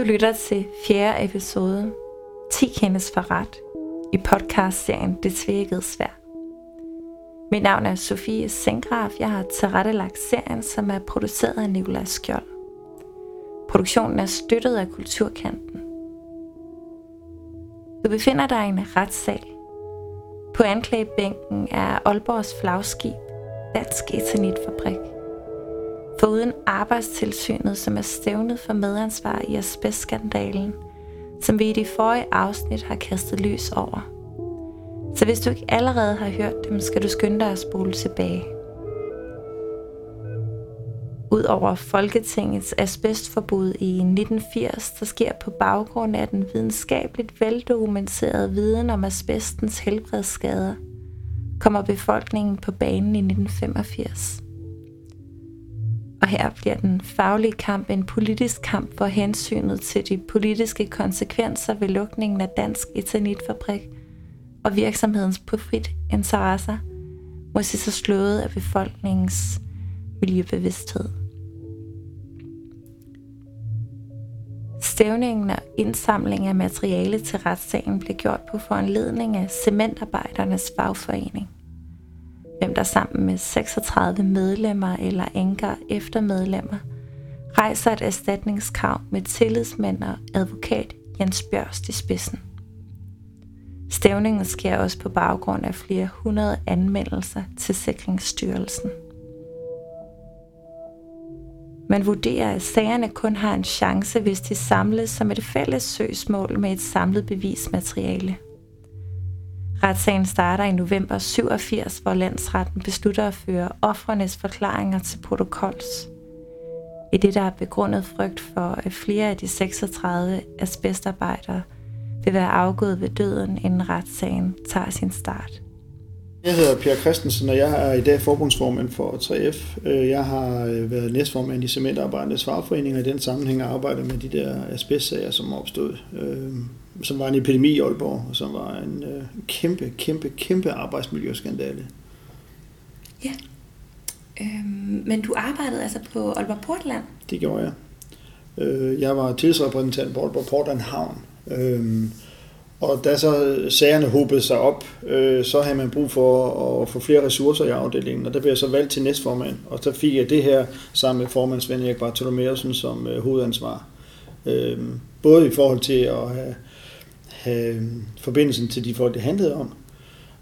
Du lytter til fjerde episode 10 kendes for ret i podcastserien Det Tvækkede Svær. Mit navn er Sofie Sengraf. Jeg har tilrettelagt serien, som er produceret af Nicolas Skjold. Produktionen er støttet af Kulturkanten. Du befinder dig i en retssal. På anklagebænken er Aalborgs flagskib Dansk Eternitfabrik. Foruden arbejdstilsynet, som er stævnet for medansvar i asbestskandalen, som vi i de forrige afsnit har kastet lys over. Så hvis du ikke allerede har hørt dem, skal du skynde dig at spole tilbage. Udover Folketingets asbestforbud i 1980, der sker på baggrund af den videnskabeligt veldokumenterede viden om asbestens helbredsskader, kommer befolkningen på banen i 1985. Og her bliver den faglige kamp en politisk kamp, hvor hensynet til de politiske konsekvenser ved lukningen af Dansk Eternitfabrik og virksomhedens profit interesser må se sig slået af befolkningens miljøbevidsthed. Stævningen og indsamling af materiale til retssagen blev gjort på foranledning af cementarbejdernes fagforening hvem der sammen med 36 medlemmer eller enker efter medlemmer rejser et erstatningskrav med tillidsmænd og advokat Jens Bjørst i spidsen. Stævningen sker også på baggrund af flere hundrede anmeldelser til Sikringsstyrelsen. Man vurderer, at sagerne kun har en chance, hvis de samles som et fælles søgsmål med et samlet bevismateriale – Retssagen starter i november 87, hvor landsretten beslutter at føre offrenes forklaringer til protokols. I det, der er begrundet frygt for, at flere af de 36 asbestarbejdere vil være afgået ved døden, inden retssagen tager sin start. Jeg hedder Pierre Christensen, og jeg er i dag forbundsformand for 3F. Øh, jeg har øh, været næstformand i Cementarbejdernes Svarforening, og i den sammenhæng arbejdet med de der asbestsager, som er opstået. Øh, Øh, som var en epidemi i Aalborg, og som var en kæmpe, kæmpe, kæmpe arbejdsmiljøskandale. Ja. Øhm, men du arbejdede altså på Aalborg Portland? Det gjorde jeg. Jeg var tillidsrepræsentant på Aalborg Portland Havn. Øhm, og da så sagerne hobede sig op, øh, så havde man brug for at få flere ressourcer i afdelingen, og der blev jeg så valgt til næstformand. Og så fik jeg det her sammen med formand Svend Erik Bartolomersen som øh, hovedansvar. Øh, både i forhold til at have, have forbindelsen til de folk, det handlede om,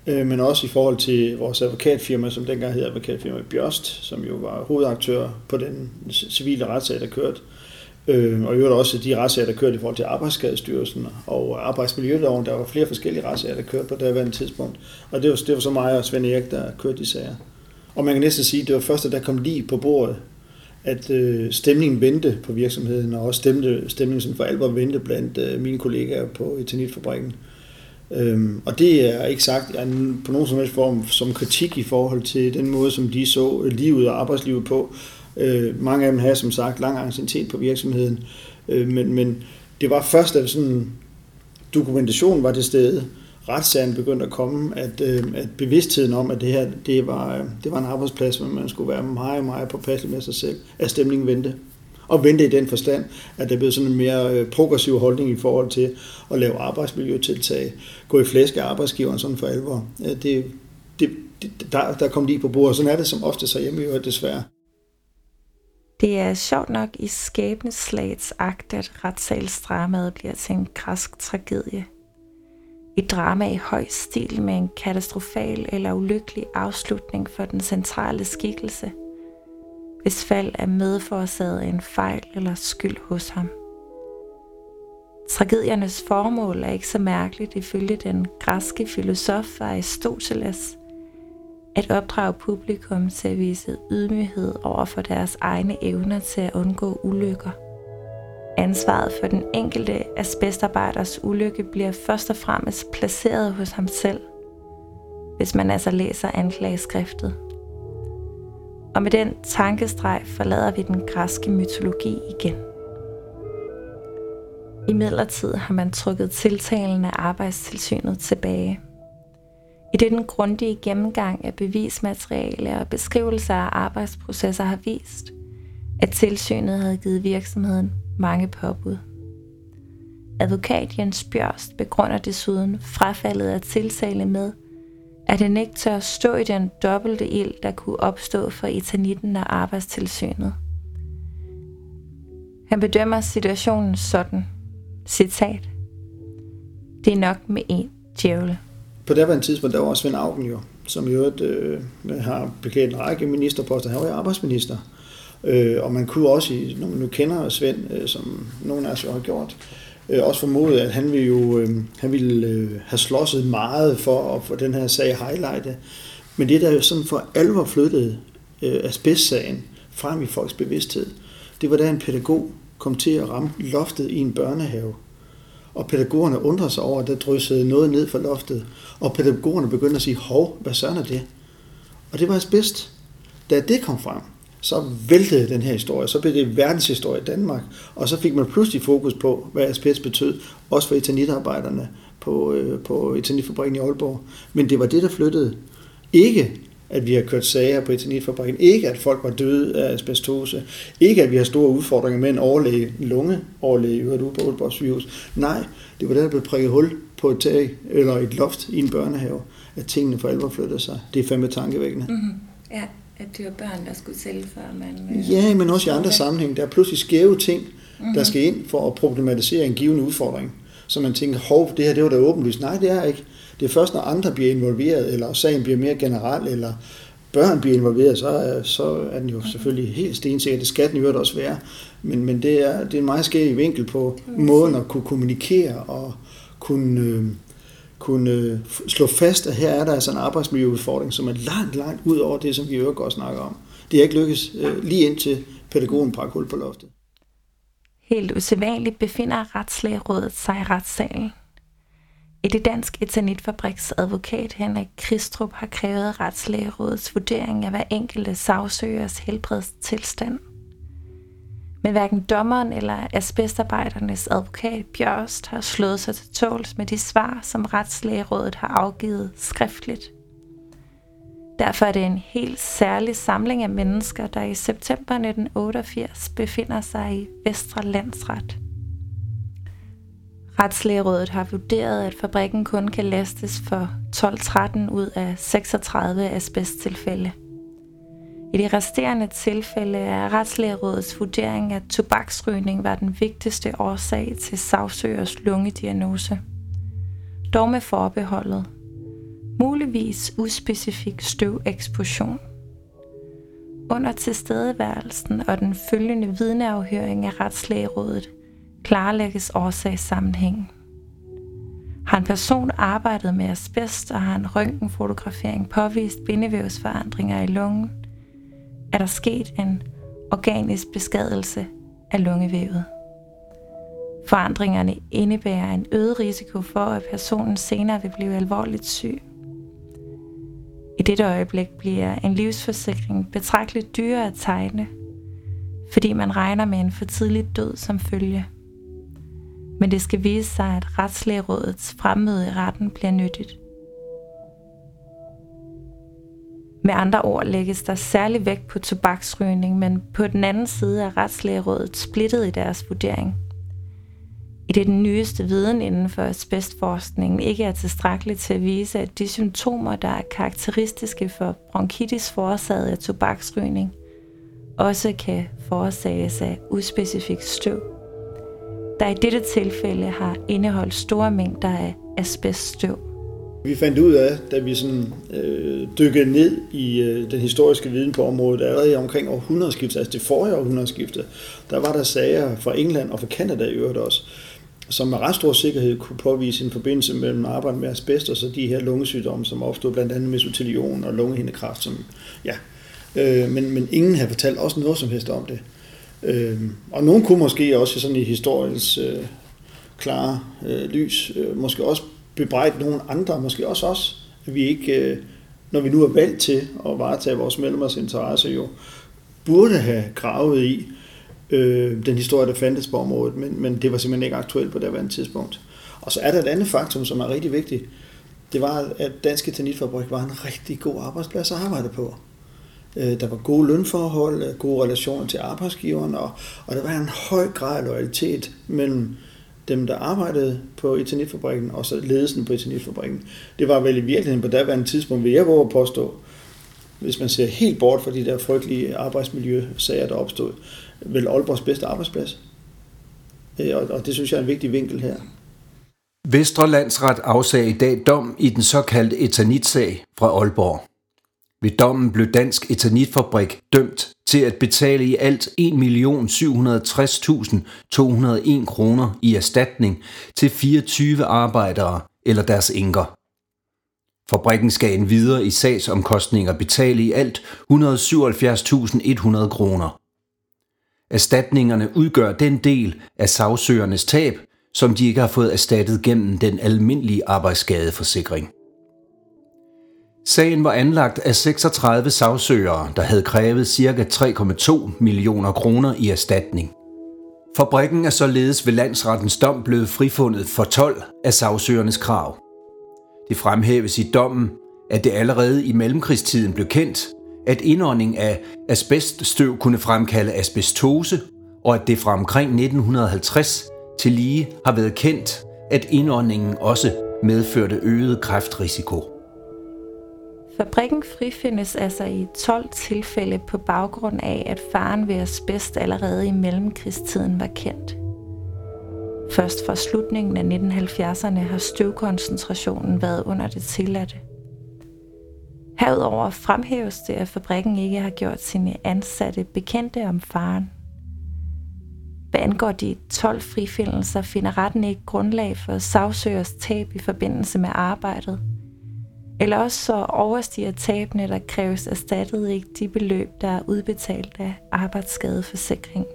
øh, men også i forhold til vores advokatfirma, som dengang hed advokatfirma Bjørst, som jo var hovedaktør på den civile retssag, der kørte. Øh, og i øvrigt også de retssager, der kørte i forhold til Arbejdsskadestyrelsen og Arbejdsmiljøloven. Der var flere forskellige retssager, der kørte på det her tidspunkt. Og det var, det var så mig og Svend Erik, der kørte de sager. Og man kan næsten sige, at det var først, at der kom lige på bordet, at øh, stemningen vendte på virksomheden, og også stemte, stemningen sådan for alvor vendte blandt øh, mine kollegaer på Eternitfabrikken. Øhm, og det er ikke sagt er på nogen som helst form som kritik i forhold til den måde, som de så livet og arbejdslivet på. Øh, mange af dem havde som sagt lang anciennitet på virksomheden, øh, men, men det var først, at sådan dokumentation var til stede, retssagen begyndte at komme, at, øh, at bevidstheden om, at det her det var, øh, det var en arbejdsplads, hvor man skulle være meget, meget påpasselig med sig selv, at stemningen vendte. Og vendte i den forstand, at der blev sådan en mere øh, progressiv holdning i forhold til at lave arbejdsmiljøtiltag, gå i flæsk af arbejdsgiveren sådan for alvor. Det, det, det, der, der kom lige på bordet. Sådan er det som ofte så hjemme i desværre. Det er sjovt nok i skæbneslagets akt, at retssalsdramaet bliver til en græsk tragedie. Et drama i høj stil med en katastrofal eller ulykkelig afslutning for den centrale skikkelse, hvis fald er medforårsaget af en fejl eller skyld hos ham. Tragediernes formål er ikke så mærkeligt ifølge den græske filosof Aristoteles – at opdrage publikum til at vise ydmyghed over for deres egne evner til at undgå ulykker. Ansvaret for den enkelte asbestarbejders ulykke bliver først og fremmest placeret hos ham selv, hvis man altså læser anklageskriftet. Og med den tankestreg forlader vi den græske mytologi igen. I midlertid har man trukket tiltalen af arbejdstilsynet tilbage – i det den grundige gennemgang af bevismateriale og beskrivelser af arbejdsprocesser har vist, at tilsynet havde givet virksomheden mange påbud. Advokat Jens Bjørst begrunder desuden frafaldet af tiltale med, at han ikke tør stå i den dobbelte ild, der kunne opstå for etanitten og arbejdstilsynet. Han bedømmer situationen sådan, citat, det er nok med en djævle. På det var en tidspunkt, der var Svend Augen jo, som jo øh, har bekendt en række ministerposter. Han var jo arbejdsminister. Øh, og man kunne også, når man nu kender Svend, øh, som nogen af os jo har gjort, øh, også formode, at han ville jo øh, han ville øh, have slåsset meget for at få den her sag highlightet. Men det, der jo sådan for alvor flyttede øh, asbestsagen frem i folks bevidsthed, det var da en pædagog kom til at ramme loftet i en børnehave. Og pædagogerne undrede sig over, at der dryssede noget ned fra loftet. Og pædagogerne begyndte at sige, hov, hvad sådan er det? Og det var asbest. Da det kom frem, så væltede den her historie. Så blev det verdenshistorie i Danmark. Og så fik man pludselig fokus på, hvad asbest betød, også for etanitarbejderne på, øh, på etanitfabrikken i Aalborg. Men det var det, der flyttede. Ikke at vi har kørt sager på etanitfabrikken. Ikke at folk var døde af asbestose. Ikke at vi har store udfordringer med en overlæge, en lungeoverlæge, i øvrigt på Aalborg sygehus. Nej, det var der, der blev prikket hul på et tag eller et loft i en børnehave, at tingene for alvor flyttede sig. Det er fandme tankevækkende. Mm-hmm. Ja, at det var børn, der skulle til, før man... Øh, ja, men også i andre sammenhæng. Der er pludselig skæve ting, mm-hmm. der skal ind for at problematisere en given udfordring. Så man tænker, hov, det her det var da åbenlyst. Nej, det er ikke. Det er først, når andre bliver involveret, eller sagen bliver mere generel, eller børn bliver involveret, så er, så er den jo selvfølgelig helt stensikker. Det skal den jo også være. Men, men det, er, det er en meget skæv vinkel på måden at kunne kommunikere og kunne, øh, kunne øh, slå fast, at her er der altså en arbejdsmiljøudfordring, som er langt, langt ud over det, som vi øvrigt godt snakker om. Det er ikke lykkes øh, lige indtil pædagogen brak hul på loftet. Helt usædvanligt befinder Retslægerådet sig i retssalen. I det danske etanitfabriks advokat Henrik Kristrup har krævet Retslægerådets vurdering af hver enkelte sagsøgers helbredstilstand. Men hverken dommeren eller asbestarbejdernes advokat Bjørst har slået sig til tåls med de svar, som Retslægerådet har afgivet skriftligt. Derfor er det en helt særlig samling af mennesker, der i september 1988 befinder sig i Vestre Landsret. Retslægerådet har vurderet, at fabrikken kun kan lastes for 12-13 ud af 36 asbesttilfælde. I de resterende tilfælde er Retslægerådets vurdering, at tobaksrygning var den vigtigste årsag til sagsøgers lungediagnose. Dog med forbeholdet. Muligvis uspecifik støveksplosion. Under tilstedeværelsen og den følgende vidneafhøring af Retslægerådet klarlægges årsagssammenhængen. Har en person arbejdet med asbest og har en røntgenfotografering påvist bindevævsforandringer i lungen, er der sket en organisk beskadigelse af lungevævet. Forandringerne indebærer en øget risiko for, at personen senere vil blive alvorligt syg. I dette øjeblik bliver en livsforsikring betragteligt dyrere at tegne, fordi man regner med en for tidlig død som følge men det skal vise sig, at retslægerådets fremmøde i retten bliver nyttigt. Med andre ord lægges der særlig vægt på tobaksrygning, men på den anden side er retslægerådet splittet i deres vurdering. I det den nyeste viden inden for asbestforskningen ikke er tilstrækkeligt til at vise, at de symptomer, der er karakteristiske for bronkitis forårsaget af tobaksrygning, også kan forårsages af uspecifik støv der i dette tilfælde har indeholdt store mængder af asbeststøv. Vi fandt ud af, da vi sådan, øh, dykkede ned i øh, den historiske viden på området, allerede omkring århundredeskiftet, altså det forrige århundredeskifte, der var der sager fra England og fra Kanada i øvrigt også, som med ret stor sikkerhed kunne påvise en forbindelse mellem arbejde med asbest og så de her lungesygdomme, som opstod blandt andet mesotelion og lungehindekræft. Som, ja. øh, men, men ingen havde fortalt også noget som helst om det. Øh, og nogen kunne måske også sådan i historiens øh, klare øh, lys, øh, måske også bebrejde nogen andre, måske også os, at vi ikke, øh, når vi nu er valgt til at varetage vores medlemmers interesse, jo burde have gravet i øh, den historie, der fandtes på området, men, men det var simpelthen ikke aktuelt på det andet tidspunkt. Og så er der et andet faktum, som er rigtig vigtigt. Det var, at Danske Tanitfabrik var en rigtig god arbejdsplads at arbejde på. Øh, der var gode lønforhold, øh, gode relationer til arbejdsgiveren, og, og der var en høj grad af loyalitet mellem dem, der arbejdede på Eternitfabrikken, og så ledelsen på Eternitfabrikken. Det var vel i virkeligheden på daværende tidspunkt, vil jeg våge at påstå, hvis man ser helt bort fra de der frygtelige arbejdsmiljøsager, der opstod, vel Aalborgs bedste arbejdsplads. Øh, og det synes jeg er en vigtig vinkel her. Vestre Landsret afsag i dag dom i den såkaldte etanitsag fra Aalborg. Ved dommen blev Dansk Eternitfabrik dømt til at betale i alt 1.760.201 kroner i erstatning til 24 arbejdere eller deres enker. Fabrikken skal endvidere i sagsomkostninger betale i alt 177.100 kroner. Erstatningerne udgør den del af sagsøgernes tab, som de ikke har fået erstattet gennem den almindelige arbejdsskadeforsikring. Sagen var anlagt af 36 sagsøgere, der havde krævet ca. 3,2 millioner kroner i erstatning. Fabrikken er således ved landsrettens dom blevet frifundet for 12 af sagsøgernes krav. Det fremhæves i dommen, at det allerede i mellemkrigstiden blev kendt, at indånding af asbeststøv kunne fremkalde asbestose, og at det fra omkring 1950 til lige har været kendt, at indåndingen også medførte øget kræftrisiko. Fabrikken frifindes altså i 12 tilfælde på baggrund af, at faren ved asbest allerede i mellemkrigstiden var kendt. Først fra slutningen af 1970'erne har støvkoncentrationen været under det tilladte. Herudover fremhæves det, at fabrikken ikke har gjort sine ansatte bekendte om faren. Hvad angår de 12 frifindelser, finder retten ikke grundlag for sagsøgers tab i forbindelse med arbejdet. Eller også så overstiger tabene, der kræves erstattet ikke de beløb, der er udbetalt af arbejdsskadeforsikring.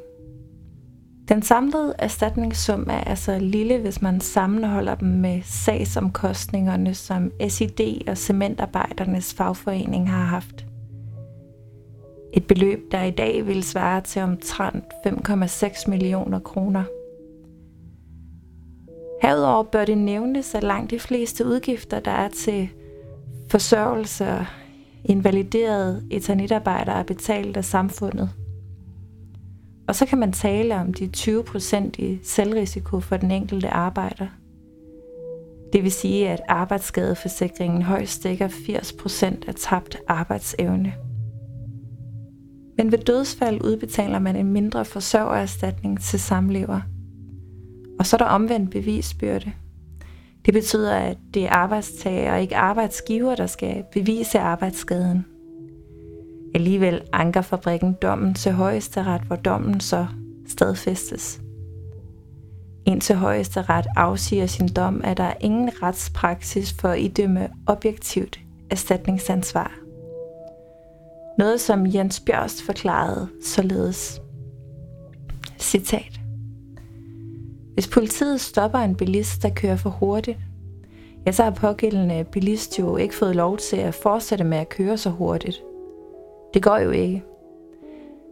Den samlede erstatningssum er altså lille, hvis man sammenholder dem med sagsomkostningerne, som SID og cementarbejdernes fagforening har haft. Et beløb, der i dag vil svare til omtrent 5,6 millioner kroner. Herudover bør det nævnes, at langt de fleste udgifter, der er til forsørgelse og invaliderede eternitarbejder, er betalt af samfundet – og så kan man tale om de 20% i selvrisiko for den enkelte arbejder. Det vil sige, at arbejdsskadeforsikringen højst dækker 80% af tabt arbejdsevne. Men ved dødsfald udbetaler man en mindre forsørgererstatning til samlever. Og så er der omvendt bevisbyrde. Det betyder, at det er arbejdstager og ikke arbejdsgiver, der skal bevise arbejdsskaden. Alligevel anker fabrikken dommen til højesteret, hvor dommen så stadfæstes. Indtil højesteret afsiger sin dom, er der ingen retspraksis for at idømme objektivt erstatningsansvar. Noget som Jens Bjørst forklarede således. Citat. Hvis politiet stopper en bilist, der kører for hurtigt, ja, så har pågældende bilist jo ikke fået lov til at fortsætte med at køre så hurtigt – det går jo ikke.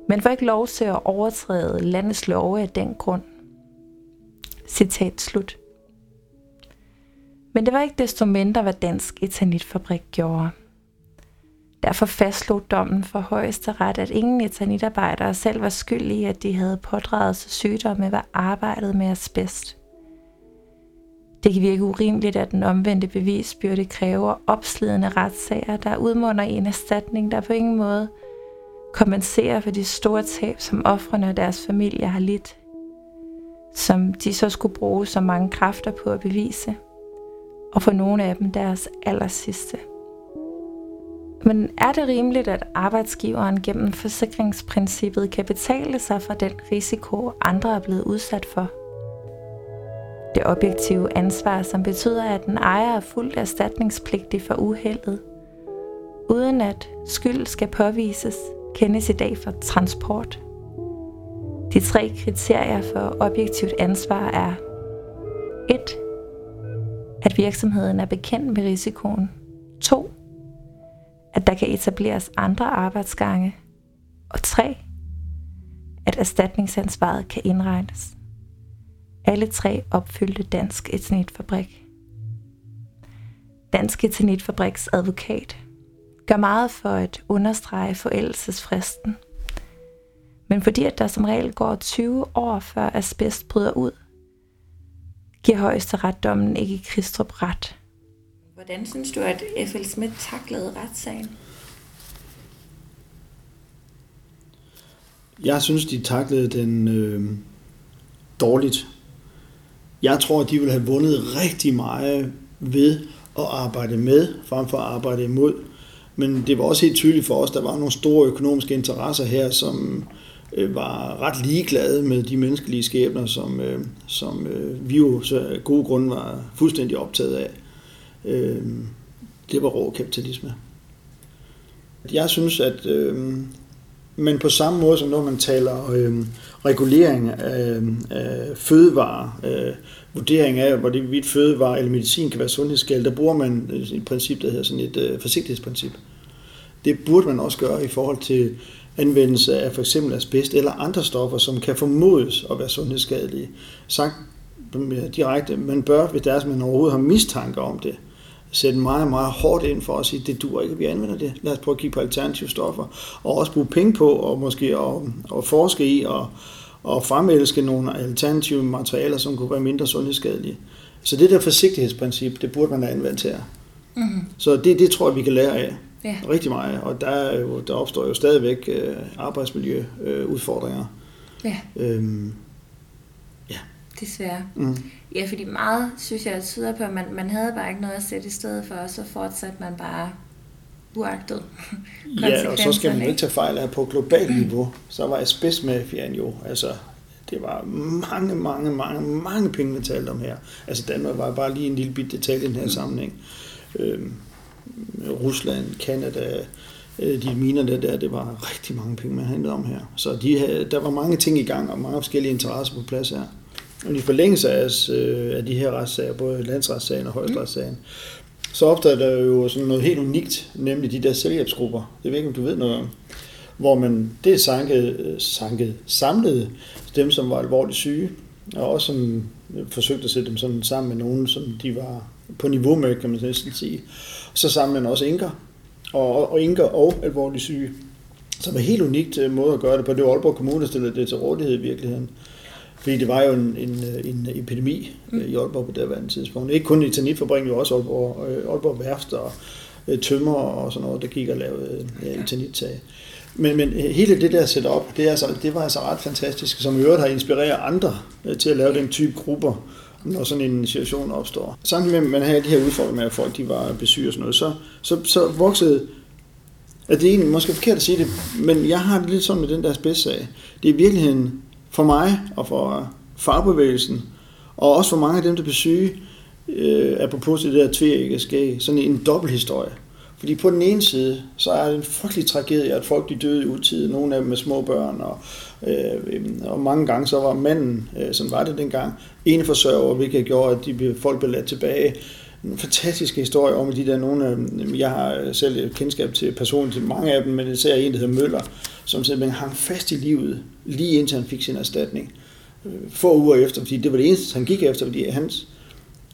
Men får ikke lov til at overtræde landets love af den grund. Citat slut. Men det var ikke desto mindre, hvad Dansk Etanitfabrik gjorde. Derfor fastslog dommen for højesteret, at ingen etanitarbejdere selv var skyldige, i, at de havde pådraget sig sygdomme ved arbejdet med asbest. Det kan virke urimeligt, at den omvendte bevisbyrde kræver opslidende retssager, der udmunder i en erstatning, der på ingen måde kompenserer for de store tab, som ofrene og deres familie har lidt, som de så skulle bruge så mange kræfter på at bevise, og for nogle af dem deres aller sidste. Men er det rimeligt, at arbejdsgiveren gennem forsikringsprincippet kan betale sig for den risiko, andre er blevet udsat for? Det objektive ansvar, som betyder, at den ejer er fuldt erstatningspligtig for uheldet, uden at skyld skal påvises, kendes i dag for transport. De tre kriterier for objektivt ansvar er 1. At virksomheden er bekendt med risikoen. 2. At der kan etableres andre arbejdsgange. Og 3. At erstatningsansvaret kan indregnes. Alle tre opfyldte Dansk Etanitfabrik. Dansk Etanitfabriks advokat gør meget for at understrege forældelsesfristen. Men fordi at der som regel går 20 år før asbest bryder ud, giver højesteretsdommen ikke Kristrup ret. Hvordan synes du, at F.L. Schmidt taklede retssagen? Jeg synes, de taklede den øh, dårligt. Jeg tror, de ville have vundet rigtig meget ved at arbejde med, frem for at arbejde imod. Men det var også helt tydeligt for os, der var nogle store økonomiske interesser her, som øh, var ret ligeglade med de menneskelige skæbner, som, øh, som øh, vi jo så af gode grunde var fuldstændig optaget af. Øh, det var rå kapitalisme. Jeg synes, at øh, men på samme måde som når man taler øh, regulering af, øhm, af fødevare, øh, vurdering af, hvorvidt fødevare eller medicin kan være sundhedsskadelig, der bruger man et princip, der hedder sådan et øh, forsigtighedsprincip. Det burde man også gøre i forhold til anvendelse af for eksempel asbest eller andre stoffer, som kan formodes at være sundhedsskadelige. Sagt direkte, man bør, hvis der er, man overhovedet har mistanke om det, sætte meget, meget hårdt ind for at sige, det dur ikke, at vi anvender det. Lad os prøve at kigge på alternative stoffer, og også bruge penge på, og måske at, at forske i, og, og fremelske nogle alternative materialer, som kunne være mindre sundhedsskadelige. Så det der forsigtighedsprincip, det burde man have anvendt her. Mm-hmm. Så det, det tror jeg, vi kan lære af. Ja. Rigtig meget. Og der, er jo, der opstår jo stadigvæk øh, arbejdsmiljøudfordringer. Øh, ja. Øhm. Desværre. Mm. Ja, fordi meget, synes jeg, tyder på, at man, man havde bare ikke noget at sætte i stedet for, og så fortsatte man bare uagtet Ja, og så skal man ikke tage fejl af, på globalt niveau, så var asbestmafiaen jo, altså det var mange, mange, mange, mange penge, vi talte om her. Altså Danmark var bare lige en lille bit detalje i den her mm. sammenhæng. Øhm, Rusland, Kanada, øh, de miner der, der, det var rigtig mange penge, man handlede om her. Så de havde, der var mange ting i gang, og mange forskellige interesser på plads her. Og i forlængelse af, øh, af de her retssager, både landsretssagen og højesteretssagen, mm. så opdagede der jo sådan noget helt unikt, nemlig de der selvhjælpsgrupper. Det ved ikke, om du ved noget om. Hvor man det sanket, sanket, samlede dem, som var alvorligt syge, og også som øh, forsøgte at sætte dem sådan sammen med nogen, som de var på niveau med, kan man næsten sige. Så samlede man også enker, og, og enker og alvorligt syge. Så er var helt unikt øh, måde at gøre det på. Det var Aalborg Kommune, der stillede det til rådighed i virkeligheden. Fordi det var jo en, en, en epidemi mm. i Aalborg på det daværende tidspunkt. Ikke kun i Tanitfabrikken, jo også Aalborg, øh, Aalborg Værft og øh, tømmer og sådan noget, der gik og lavede ja, etanittag. Men, men hele det der setup, det, er altså, det var altså ret fantastisk, som i øvrigt har inspireret andre til at lave den type grupper, når sådan en situation opstår. Samtidig med, at man havde de her udfordringer med, at folk de var besyge og sådan noget, så, så, så voksede at det er egentlig måske forkert at sige det, men jeg har det lidt sådan med den der spidsag. Det er i virkeligheden for mig og for fagbevægelsen, og også for mange af dem, der bliver syge, øh, apropos det der tvægge sådan en dobbelthistorie. Fordi på den ene side, så er det en frygtelig tragedie, at folk de døde i utid, nogle af dem med små børn, og, øh, øhm, og mange gange så var manden, øh, som var det dengang, ene forsørger, hvilket gjorde, at de blev, folk blev ladt tilbage. En fantastisk historie om de der nogle af dem. Jeg har øh, selv et kendskab til personligt, til mange af dem, men især en, der hedder Møller, som simpelthen hang fast i livet, lige indtil han fik sin erstatning. Øh, få uger efter, fordi det var det eneste, han gik efter, fordi hans,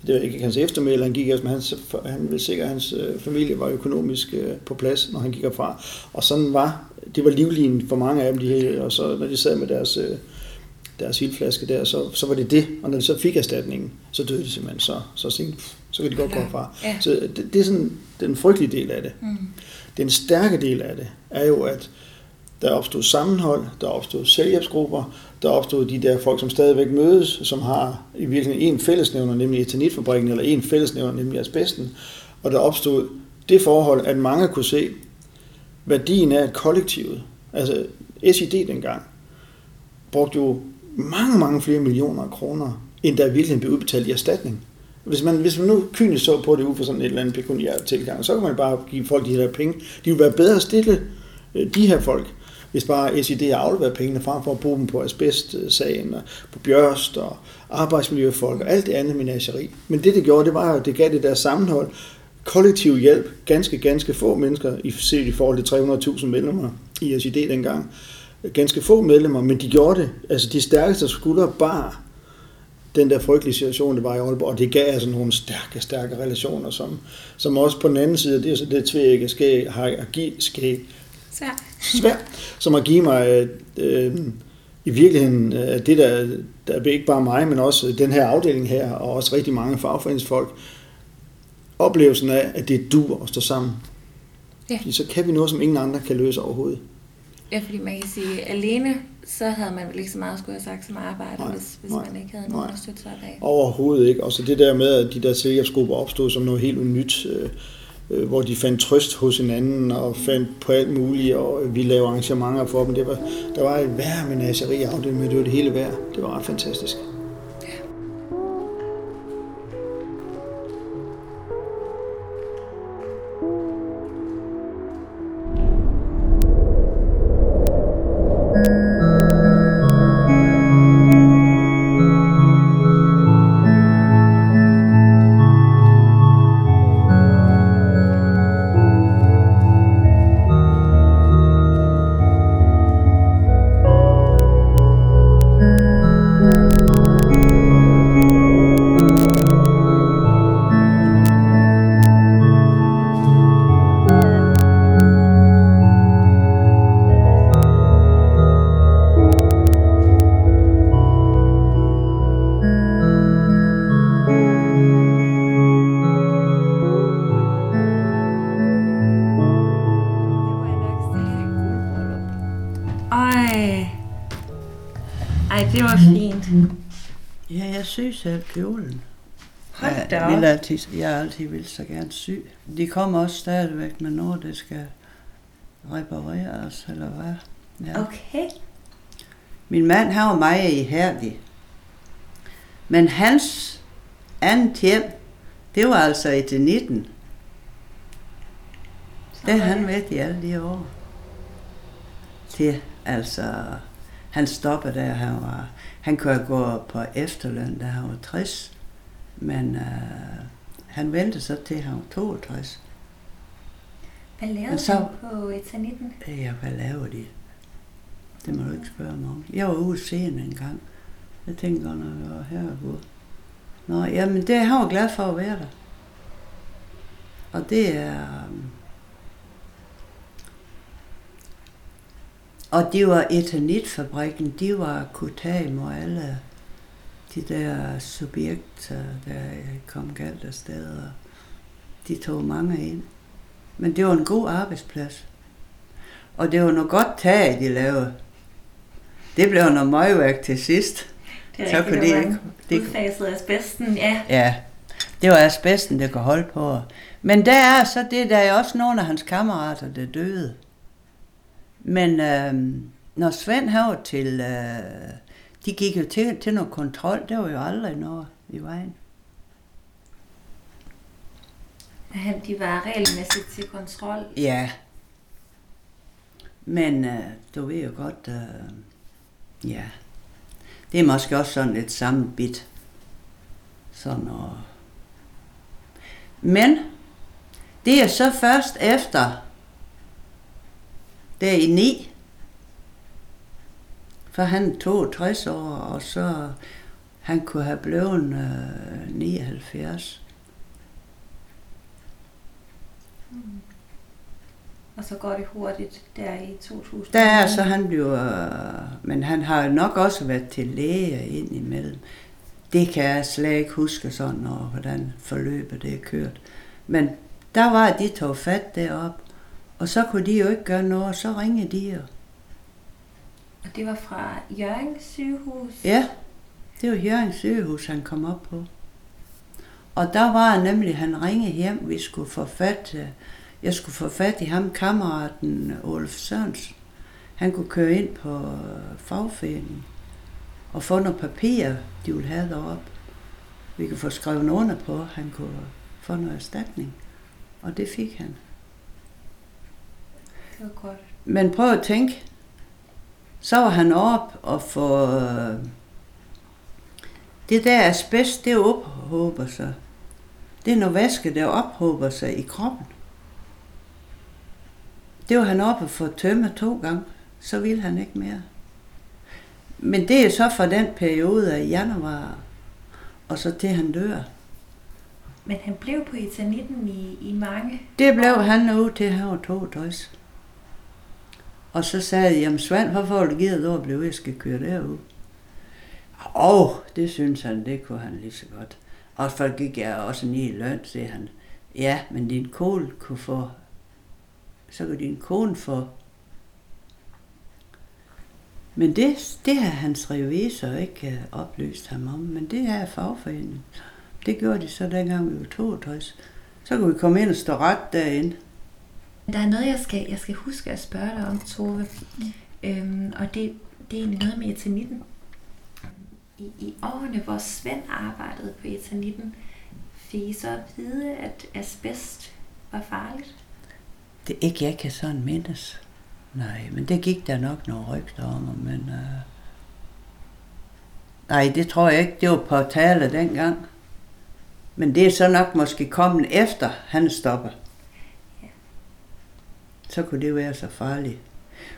det var ikke hans eftermæle, han gik efter, men hans, han ville sikre, at hans øh, familie var økonomisk øh, på plads, når han gik herfra. Og sådan var, det var livlinen for mange af dem, de her, og så når de sad med deres, deres vildflaske der, så, så var det det. Og når de så fik erstatningen, så døde de simpelthen så, så sent, så kan de godt komme fra. Ja. Så det, det er sådan den frygtelige del af det. Mm. Den stærke del af det er jo, at der opstod sammenhold, der opstod selvhjælpsgrupper, der opstod de der folk, som stadigvæk mødes, som har i virkeligheden en fællesnævner, nemlig etanitfabrikken, eller en fællesnævner, nemlig asbesten. Og der opstod det forhold, at mange kunne se værdien af kollektivet. Altså SID dengang brugte jo mange, mange flere millioner af kroner, end der virkelig blev udbetalt i erstatning. Hvis man, hvis man nu kynisk så på det ud for sådan et eller andet pekuniært tilgang, så kan man bare give folk de her penge. De vil være bedre stille, øh, de her folk, hvis bare SID har afleveret pengene frem for at bruge dem på asbestsagen, og på bjørst og arbejdsmiljøfolk og alt det andet menageri. Men det, det gjorde, det var at det gav det der sammenhold, kollektiv hjælp, ganske, ganske få mennesker, i, set i forhold til 300.000 medlemmer i SID dengang. Ganske få medlemmer, men de gjorde det. Altså de stærkeste skuldre bare den der frygtelige situation, det var i Aalborg, og det gav altså nogle stærke, stærke relationer, som, som også på den anden side, det er så det tvække skal, har, har, skal, svært. som har givet mig øh, i virkeligheden, øh, det der, der er ikke bare mig, men også den her afdeling her, og også rigtig mange fagforeningsfolk, oplevelsen af, at det er du at stå sammen. Ja. Fordi så kan vi noget, som ingen andre kan løse overhovedet. Ja, fordi man kan sige, alene så havde man vel ikke så meget skulle have sagt som arbejder, nej, hvis, hvis nej, man ikke havde nogen at støtte sig af. Overhovedet ikke. Og så det der med, at de der selskabsgrupper opstod som noget helt nyt, øh, øh, hvor de fandt trøst hos hinanden og fandt på alt muligt, og vi lavede arrangementer for dem. Det var, der var et værd menageri afdeling, men det var det hele værd. Det var ret fantastisk. Selv kjolen. Hold da jeg, vil altid, jeg har altid vil så gerne sy. De kommer også stadigvæk med noget, der skal repareres, eller hvad. Ja. Okay. Min mand, han var meget ihærdig. Men hans andet hjem, det var altså i 19. Det har han været i alle de år. Det, altså, han stoppede der, han var han kunne gå på efterløn, da han var 60, men øh, han ventede så til, han var 62. Hvad lavede så, han på Etanitten? Ja, hvad lavede de? Det må du ikke spørge mig om. Jeg var ude scenen en gang. Jeg tænkte godt, når jeg var herregud. Nå, jamen det, han var glad for at være der. Og det er... Um, Og det var etanitfabrikken, de var kunne tage imod alle de der subjekter, der kom galt af sted, og de tog mange ind. Men det var en god arbejdsplads. Og det var noget godt tag, de lavede. Det blev noget møgværk til sidst. Det er så rigtigt, det ikke, det udfaset asbesten, ja. Ja, det var asbesten, der kunne holde på. Men der er så det, der er også nogle af hans kammerater, der døde. Men øh, når Svend var til, øh, de gik jo til, til noget kontrol, der var jo aldrig noget i vejen. Han, de var regelmæssigt til kontrol? Ja. Men øh, du ved jo godt, øh, ja, det er måske også sådan lidt sammenbit. Sådan og... Men det er så først efter, der i 9. For han 62 år, og så han kunne have blevet øh, 79. Mm. Og så går det hurtigt der i 2000. Der er så han bliver, øh, men han har nok også været til læge ind imellem. Det kan jeg slet ikke huske sådan, og hvordan forløbet det er kørt. Men der var de tog fat derop og så kunne de jo ikke gøre noget, og så ringede de jo. Og det var fra Jørgen sygehus? Ja, det var Jørgen sygehus, han kom op på. Og der var nemlig, han ringede hjem, vi skulle få fat, jeg skulle få fat i ham, kammeraten Olf Sørensen. Han kunne køre ind på fagforeningen og få nogle papirer, de ville have deroppe. Vi kunne få skrevet under på, han kunne få noget erstatning. Og det fik han. Det var godt. Men prøv at tænke, så var han op og få... Det der asbest, det ophober sig. Det er noget væske, der ophober sig i kroppen. Det var han oppe og få tømme to gange. Så ville han ikke mere. Men det er så fra den periode af januar, og så til han dør. Men han blev på etanitten i, i mange Det blev år. han nu til han var 62. Og så sagde jeg, jamen Svend, hvorfor har du givet at blive, jeg skal køre derud? Og det synes han, det kunne han lige så godt. Og så gik jeg også ned i løn, siger han. Ja, men din kone kunne få, så kunne din kone få. Men det, det har hans revisor ikke øh, oplyst ham om, men det er fagforeningen. Det gjorde de så dengang vi var 62. Så kunne vi komme ind og stå ret derinde. Der er noget, jeg skal, jeg skal huske at spørge dig om, Tove. Øhm, og det, det er egentlig noget med etanitten. I, I årene, hvor Svend arbejdede på etanitten, fik I så at vide, at asbest var farligt? Det er ikke, jeg kan sådan mindes. Nej, men det gik der nok nogle rygter om, men... Øh... Nej, det tror jeg ikke. Det var på tale dengang. Men det er så nok måske kommet efter, han stopper. Ja. Så kunne det være så farligt.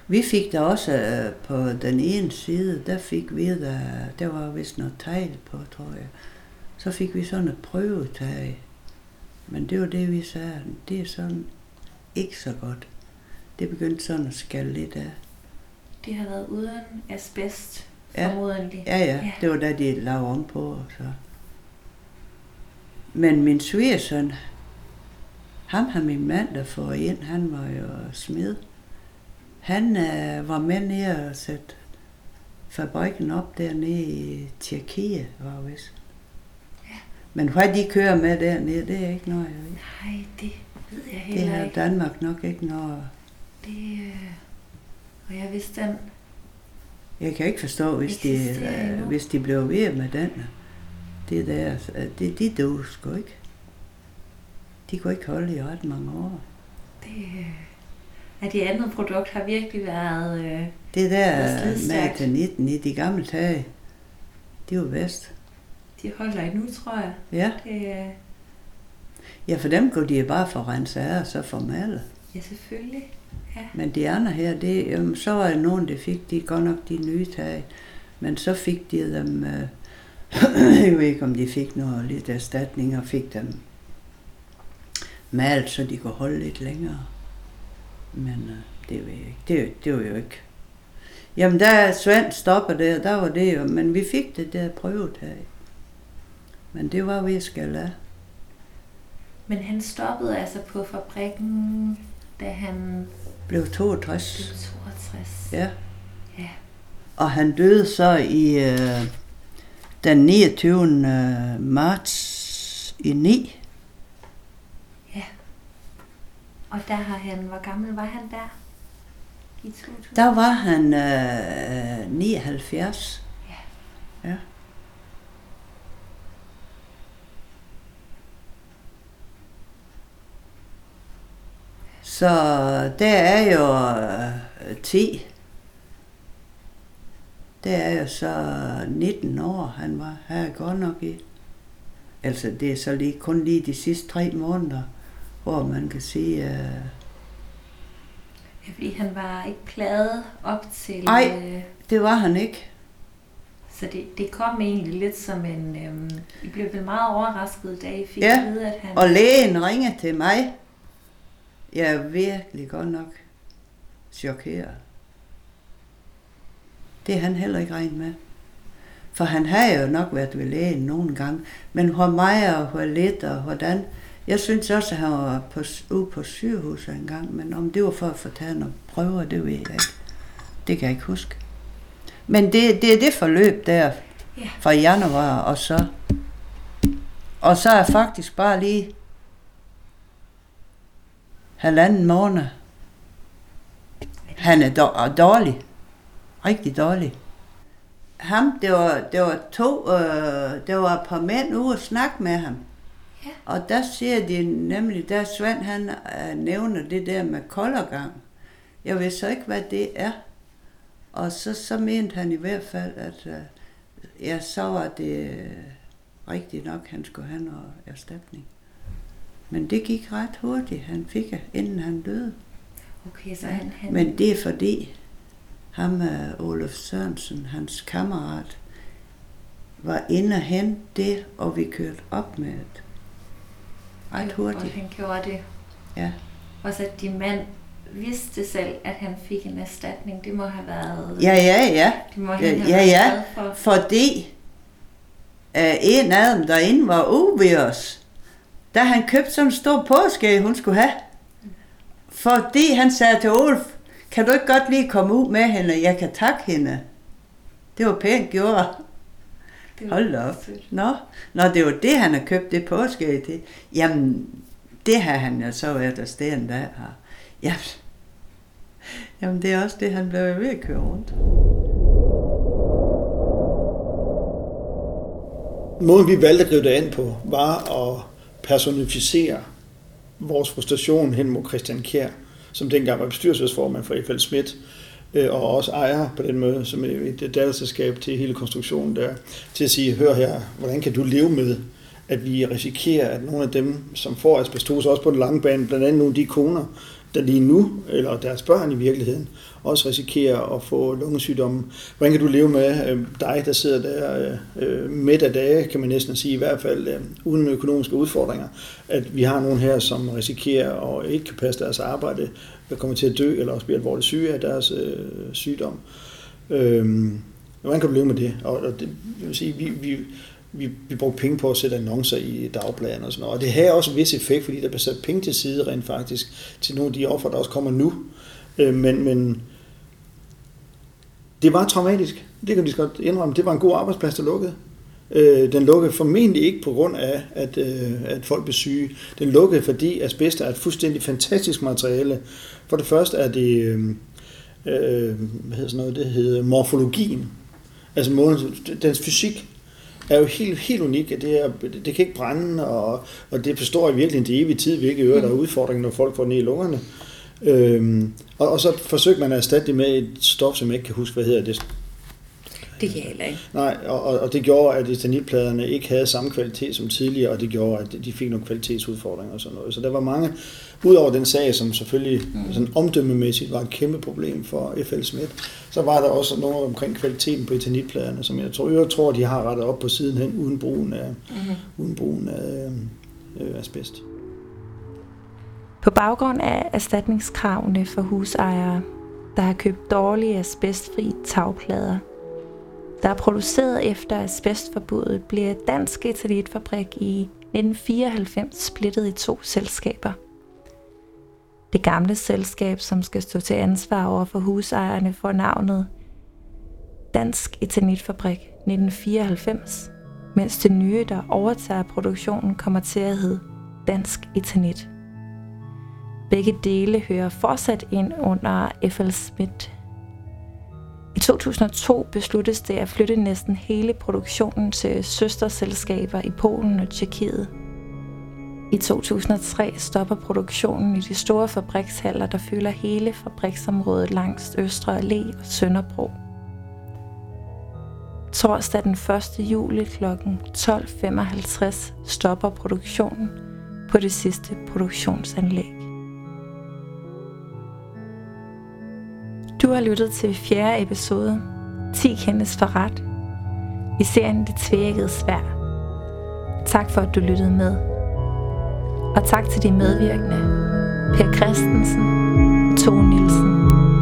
Vi fik der også øh, på den ene side, der fik vi der, der var vist noget tegl på, tror jeg. Så fik vi sådan et prøvetag. Men det var det, vi sagde, det er sådan ikke så godt. Det begyndte sådan at skalle lidt af. Det har været uden asbest, Ja. formodentlig. Ja, ja, det var da de lavede om på. Så. Men min svigersøn, ham har min mand, der får ind, han var jo smed. Han øh, var med nede og sætte fabrikken op dernede i Tjekkiet, var det vist. Men hvad de kører med dernede, det er ikke noget, jeg ved. Nej, det ved jeg Det heller har ikke. Danmark nok ikke noget. Det, øh, og jeg vidste den. Jeg kan ikke forstå, hvis de, øh, hvis de blev ved med den. Det der, det, de døde sgu ikke. De kunne ikke holde i ret mange år. Det, øh, at det andet produkt har virkelig været... Øh, Det er der slidstærkt. metanitten i de gamle tage, det var bedst. de holder endnu, tror jeg. Ja, Det, øh, ja for dem kunne de bare få renset af og så formale. ja, selvfølgelig. Ja. Men de andre her, det, jamen, så var der nogen, der fik de godt nok de nye tag. Men så fik de dem, øh, jeg ved ikke om de fik noget lidt erstatning og fik dem malt, så de kunne holde lidt længere. Men øh, det ved jeg ikke. Det, det var jo ikke. Jamen der Svend stopper der, der var det jo, men vi fik det der prøvetag. Men det var at skal af. Men han stoppede altså på fabrikken, da han Blev blev 62. 62. Ja. Ja. Og han døde så i øh, den 29. øh, marts i 9. Og der har han, hvor gammel var han der? I 2000? Der var han øh, 79. Ja. Ja. Så der er jo øh, 10. Der er jo så 19 år, han var her godt nok i. Altså det er så lige, kun lige de sidste tre måneder, hvor man kan sige, øh, Ja, fordi han var ikke pladet op til... Ej. Øh, det var han ikke. så det, det kom egentlig lidt som en... Øh, I blev vel meget overrasket, da I fik Ja, at vide, at han... Og lægen ringer til mig. Jeg er virkelig godt nok chokeret. Det er han heller ikke regnet med. For han har jo nok været ved lægen nogle gange. Men hvor meget og hvor lidt og hvordan. Jeg synes også, at han var på, ude på sygehuset en gang. Men om det var for at få taget nogle prøver, det ved jeg ikke. Det kan jeg ikke huske. Men det, det er det forløb der fra januar og så. Og så er faktisk bare lige halvanden måned. Han er dår- dårlig. Rigtig dårlig. Ham, det var, det var to, øh, det var et par mænd ude og snakke med ham. Ja. Og der siger de nemlig, der Svend han øh, nævner det der med koldergang. Jeg ved så ikke, hvad det er. Og så, så mente han i hvert fald, at øh, ja, så var det øh, rigtigt nok, han skulle have noget erstatning. Men det gik ret hurtigt, han fik det, inden han døde. Okay, så han... han Men det er fordi, ham uh, Olaf Sørensen, hans kammerat, var inde og hente det, og vi kørte op med det. Ret Og hurtigt. han gjorde det. Ja. Og så din mand vidste selv, at han fik en erstatning. Det må have været... Ja, ja, ja. Det må Ja, have ja, været ja. for. Fordi uh, en af dem derinde var ude ved os. Da han købte sådan en stor påske, hun skulle have. Fordi han sagde til Olf, kan du ikke godt lige komme ud med hende, jeg kan takke hende. Det var pænt gjort. Det var Hold da op. Nå, Nå, det var det, han har købt det påske til. Jamen, det har han jo så været afsted en dag. Og, jamen, jamen, det er også det, han blev ved at køre rundt. Måden vi valgte at gribe det an på, var at personificere vores frustration hen mod Christian Kjær, som dengang var bestyrelsesformand for FL Schmidt, øh, og også ejer på den måde, som et et datterselskab til hele konstruktionen der, til at sige, hør her, hvordan kan du leve med, at vi risikerer, at nogle af dem, som får asbestose, også på den lange bane, blandt andet nogle af de koner, der lige nu, eller deres børn i virkeligheden, også risikerer at få lungesygdomme. Hvordan kan du leve med øh, dig, der sidder der øh, øh, midt af dage, kan man næsten sige, i hvert fald øh, uden økonomiske udfordringer, at vi har nogen her, som risikerer og ikke kan passe deres arbejde, der kommer til at dø, eller også bliver alvorligt syge af deres øh, sygdom. Øh, hvordan kan du leve med det? Og, og det jeg vil sige, vi, vi, vi, vi brugte penge på at sætte annoncer i dagbladene og sådan noget. Og det havde også en vis effekt, fordi der blev sat penge til side rent faktisk til nogle af de offer, der også kommer nu. Øh, men, men det var traumatisk. Det kan vi godt indrømme. Det var en god arbejdsplads, der lukkede. Øh, den lukkede formentlig ikke på grund af, at, øh, at folk blev syge. Den lukkede, fordi asbest er et fuldstændig fantastisk materiale. For det første er det, øh, øh, hvad hedder sådan noget, det hedder morfologien. Altså måden, dens fysik er jo helt, helt unik. at Det, er, det kan ikke brænde, og, og det består i virkeligheden til evig tid, hvilket øger der er udfordringen, når folk får ned i lungerne. Øhm, og, og så forsøgte man at erstatte det med et stof, som jeg ikke kan huske, hvad hedder det. Det kan jeg heller ikke. Nej, og, og, og det gjorde, at etanitpladerne ikke havde samme kvalitet som tidligere, og det gjorde, at de fik nogle kvalitetsudfordringer og sådan noget. Så der var mange, udover den sag, som selvfølgelig mm. sådan omdømmemæssigt var et kæmpe problem for FL Schmidt, så var der også noget omkring kvaliteten på etanitpladerne, som jeg tror, jeg tror de har rettet op på sidenhen, uden brugen af, mm. uden brugen af øh, asbest. På baggrund af erstatningskravene for husejere, der har købt dårlige asbestfri tagplader, der er produceret efter asbestforbuddet, blev Dansk Etalitfabrik i 1994 splittet i to selskaber. Det gamle selskab, som skal stå til ansvar over for husejerne, får navnet Dansk Etanitfabrik 1994, mens det nye, der overtager produktionen, kommer til at hedde Dansk Etanit. Begge dele hører fortsat ind under FL Schmidt. I 2002 besluttes det at flytte næsten hele produktionen til søsterselskaber i Polen og Tjekkiet. I 2003 stopper produktionen i de store fabrikshaller, der fylder hele fabriksområdet langs Østre Allé og Sønderbro. Torsdag den 1. juli kl. 12.55 stopper produktionen på det sidste produktionsanlæg. Du har lyttet til fjerde episode, 10 kendes for ret, i serien Det tvækkede svær. Tak for, at du lyttede med. Og tak til de medvirkende, Per Christensen og Tone Nielsen.